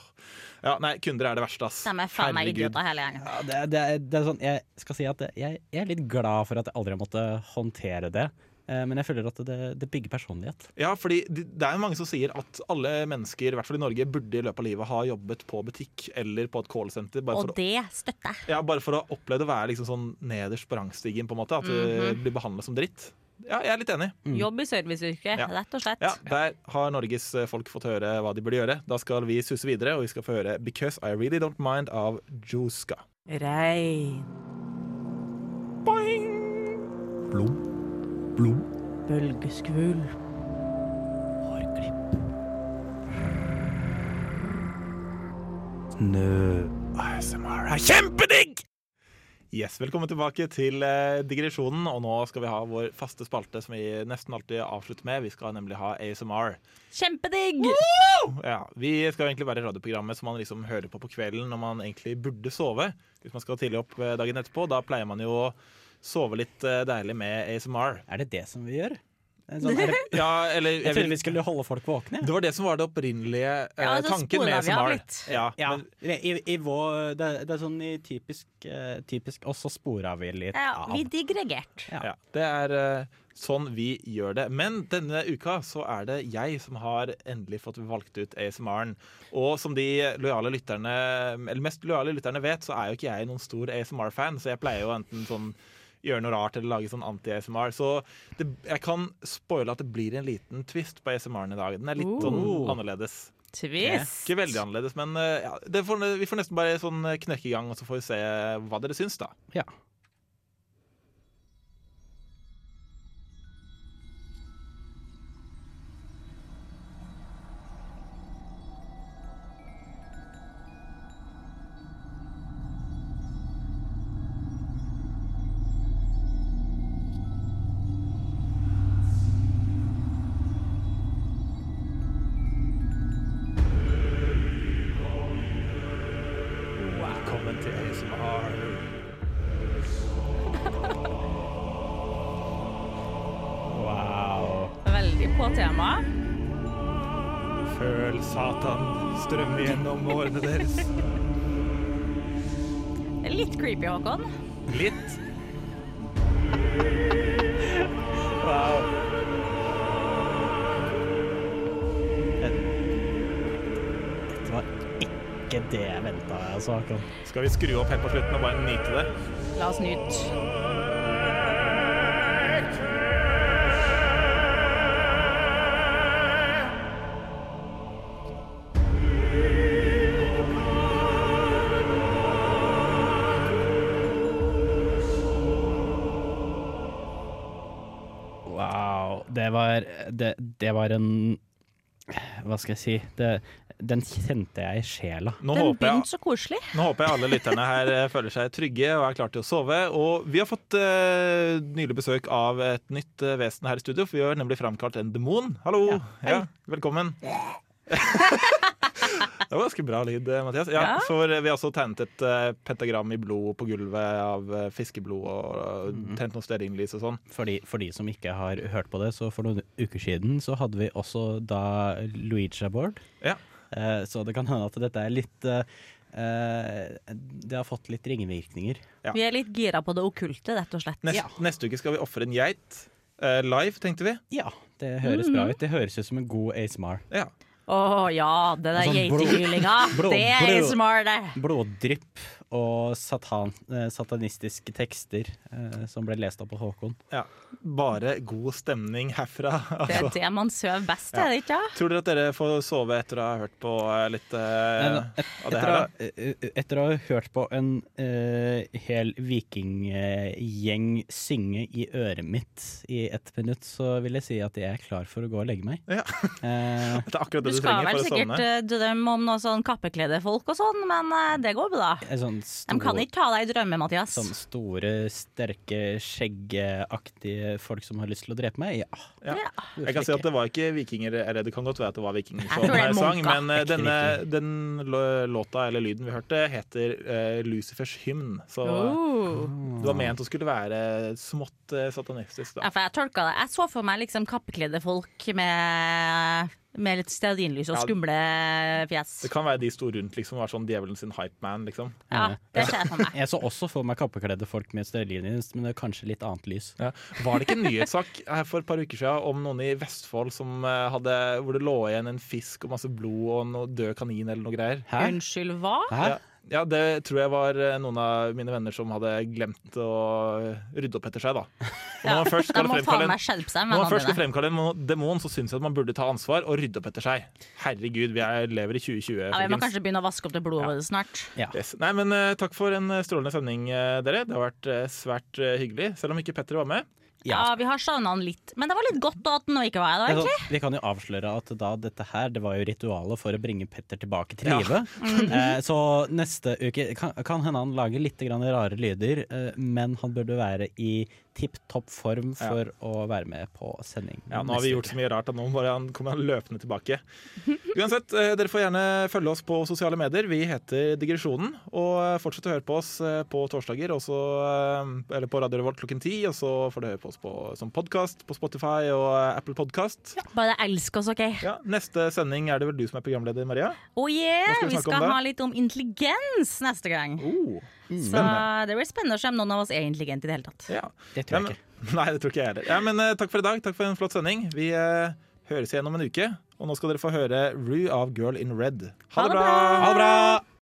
S3: Ja, nei, kunder er det verste, ass.
S4: De er faen meg idioter hele gjengen.
S5: Ja, det, det, er- det er sånn, jeg skal si at jeg, jeg er litt glad for at jeg aldri har måttet håndtere det. Eh, Men jeg føler at det, det bygger personlighet.
S3: Ja, fordi det er jo mange som sier at alle mennesker, i hvert fall i Norge, burde i løpet av livet ha jobbet på butikk eller på et callsenter. Bare, for
S4: Og det støtter jeg.
S3: ja, bare for å oppleve å være liksom sånn nederst på rangstigen, på en måte. At du blir behandlet som dritt. Ja, jeg er litt enig.
S4: Jobb i serviceyrket,
S3: Ja.
S4: rett og slett.
S3: Ja, Der har Norges eh, folk fått høre hva de burde gjøre. Da skal vi suse videre, og vi skal få høre 'Because I Really Don't Mind' av Joska.
S4: Rein,
S7: Blom. Blom.
S4: bølgeskvul.
S7: Snø.
S3: ASMR er kjempedigg! Yes, Velkommen tilbake til eh, digresjonen. Og nå skal vi ha vår faste spalte som vi nesten alltid avslutter med. Vi skal nemlig ha ASMR.
S4: Kjempedigg!
S3: Ja, Vi skal egentlig være radioprogrammet som man liksom hører på på kvelden når man egentlig burde sove. Hvis man skal tidlig opp eh, dagen etterpå. Da pleier man jo å sove litt eh, deilig med ASMR.
S5: Er det det som vi gjør? Sånn, det,
S3: Ja, eller
S5: jeg
S3: jeg
S5: trodde vi skulle holde folk våkne.
S3: Det var det som var det opprinnelige eh,
S4: Ja, altså,
S3: tanken med ASMR. Ja,
S5: Ja,
S3: men,
S5: i, i vår, det, det er sånn i typisk, eh, typisk Og så spora vi litt
S4: Ja,
S5: av.
S4: vi digregert.
S5: Ja.
S3: ja, det er eh, sånn vi gjør det. Men denne uka så er det jeg som har endelig fått valgt ut ASMR-en. Og som de lojale lytterne, eller mest lojale lytterne vet, så er jo ikke jeg noen stor ASMR-fan, så jeg pleier jo enten sånn gjøre noe rart eller lage sånn anti-ASMR. Så det, jeg kan spoile at det blir en liten twist på ASMR-en i dag. Den er litt sånn
S5: Oh.
S3: annerledes.
S4: Twist.
S3: Ikke veldig annerledes, men eh, ja, det får, vi får nesten bare sånn knekke i gang, og så får vi se hva dere syns, da.
S5: Ja. Ikke det jeg venta. Altså, Håkon.
S3: Skal vi skru opp helt på slutten og bare nyte det?
S4: La oss nyte.
S5: Wow. Det var, det, det var en Hva skal jeg si? Det, den kjente jeg i sjela.
S3: Nå
S4: Den
S3: håper, jeg,
S4: begynte så koselig.
S3: nå håper jeg alle lytterne her eh, føler seg trygge og er klare til å sove. Og vi har fått uh, nylig besøk av et nytt uh, vesen her i studio, for vi har nemlig framkalt en demon. Hallo! Ja, velkommen. det var ganske bra lyd, Mathias. Ja,
S4: Ja.
S3: For vi har også tegnet et uh, pentagram i blod på gulvet av uh, fiskeblod og uh, tent noe stearinlys og sånn.
S5: For de, for de som ikke har hørt på det, så for noen uker siden så hadde vi også da Luigi aboard.
S3: Ja.
S5: Eh, så det kan hende at dette er litt eh, eh, Det har fått litt ringvirkninger.
S3: Ja.
S4: Vi er litt gira på det okkulte, rett og slett.
S3: Nest,
S5: Ja.
S3: Neste uke skal vi ofre en geit. eh, live, tenkte vi.
S5: Ja, det høres bra ut. Det høres ut som en god ASMR.
S3: Ja.
S4: Å ja, det der
S5: Sånn
S4: geitehylinga. Det er smart, det.
S5: Bloddrypp og satan, eh, satanistiske tekster eh, som ble lest opp av Håkon.
S3: ja. Bare god stemning herfra.
S4: Det er
S3: Altså.
S4: det man sover best,
S3: Ja.
S4: er det ikke?
S3: Tror dere at dere får sove etter å ha hørt på eh, litt eh,
S5: Nei, et,
S3: av det her? da?
S5: eh, etter å ha hørt på en eh, hel vikinggjeng synge i øret mitt i ett minutt, så vil jeg si at jeg er klar for å gå og legge meg.
S3: Ja.
S5: Eh,
S3: Det er akkurat det du,
S4: skal
S3: trenger
S4: vel
S3: for å
S4: sikkert
S3: sovne.
S4: eh, drømme om noe sånn kappekledde folk og sånn, men eh, det går bra.
S5: sånn
S4: De kan ikke ta deg i drømme, Mathias.
S5: sånn store, sterke, skjeggeaktige folk som har lyst til å drepe meg? Ja.
S3: Ja.
S4: Ja.
S3: Jeg kan si at det var ikke vikinger eller Det kan godt være at det var vikinger som sang, men eh, denne, den låta eller lyden vi hørte, heter uh, Lucifers hymn. Så
S4: Oh.
S3: det var ment å skulle være smått eh, satanistisk.
S4: Ja,
S3: da
S4: for jeg tolka det. Jeg så for meg liksom kappekledde folk med, med litt stearinlys og
S3: Ja.
S4: skumle fjes.
S3: Det kan være de sto rundt liksom, var sånn djevelen sin hype man, liksom.
S4: Ja, det ser jeg for meg.
S5: Jeg så også for meg kappekledde folk med stearinlys, men det er kanskje litt annet lys.
S3: Ja. Var det ikke en nyhetssak her for et par uker siden om noen i Vestfold som eh, hadde, hvor det lå igjen en fisk og masse blod og noe død kanin eller noe greier?
S5: Hæ?
S4: Unnskyld, hva?
S5: Hæ?
S3: Ja, ja, det tror jeg var eh, noen av mine venner som hadde glemt å rydde opp etter seg, da. Og når man først skal fremkalle en. Når man først skal fremkalle en demon, så syns jeg at man burde ta ansvar og rydde opp etter seg. Herregud, vi er, lever i 2020,
S4: Ja, vi må kanskje begynne å vaske opp det blodet vårt snart.
S5: Ja.
S3: Yes. Nei, men eh, Takk for en strålende sending, dere. Det har vært svært hyggelig. Selv om ikke Petter var med.
S4: Ja, vi har savna han litt. Men det var litt godt at han ikke var her,
S5: Altså, vi kan jo avsløre at da dette her Det var jo ritualet for å bringe Petter tilbake til
S3: Ja.
S5: live. Eh, så neste uke kan, kan hende han lager litt grann rare lyder, eh, men han burde være i tipp topp form for å være med på sending.
S3: Ja, Nå har vi gjort så mye rart at nå bare han, kommer han løpende tilbake. Uansett, eh, dere får gjerne følge oss på sosiale medier. Vi heter Digresjonen. Og eh, fortsett å høre på oss eh, på torsdager, også, eller på Radio Revolt klokken ti. Og så får du høre på oss på, som podkast på Spotify og Apple Podkast.
S4: Bare elsk oss, OK?
S3: Ja, neste sending er det vel du som er programleder, Maria?
S4: Oh yeah!
S3: Skal vi
S4: Vi skal ha litt om intelligens neste gang.
S3: Oh,
S4: Så det blir spennende å se om noen av oss er intelligente i det hele tatt.
S3: ja.
S5: Det tror jeg
S3: men-
S5: ikke.
S3: Nei, det tror ikke jeg heller. Ja, men uh, takk for i dag. Takk for en flott sending. Vi uh, høres igjen om en uke. Og nå skal dere få høre Rue av Girl in Red.
S4: Ha det bra!
S5: Ha det bra!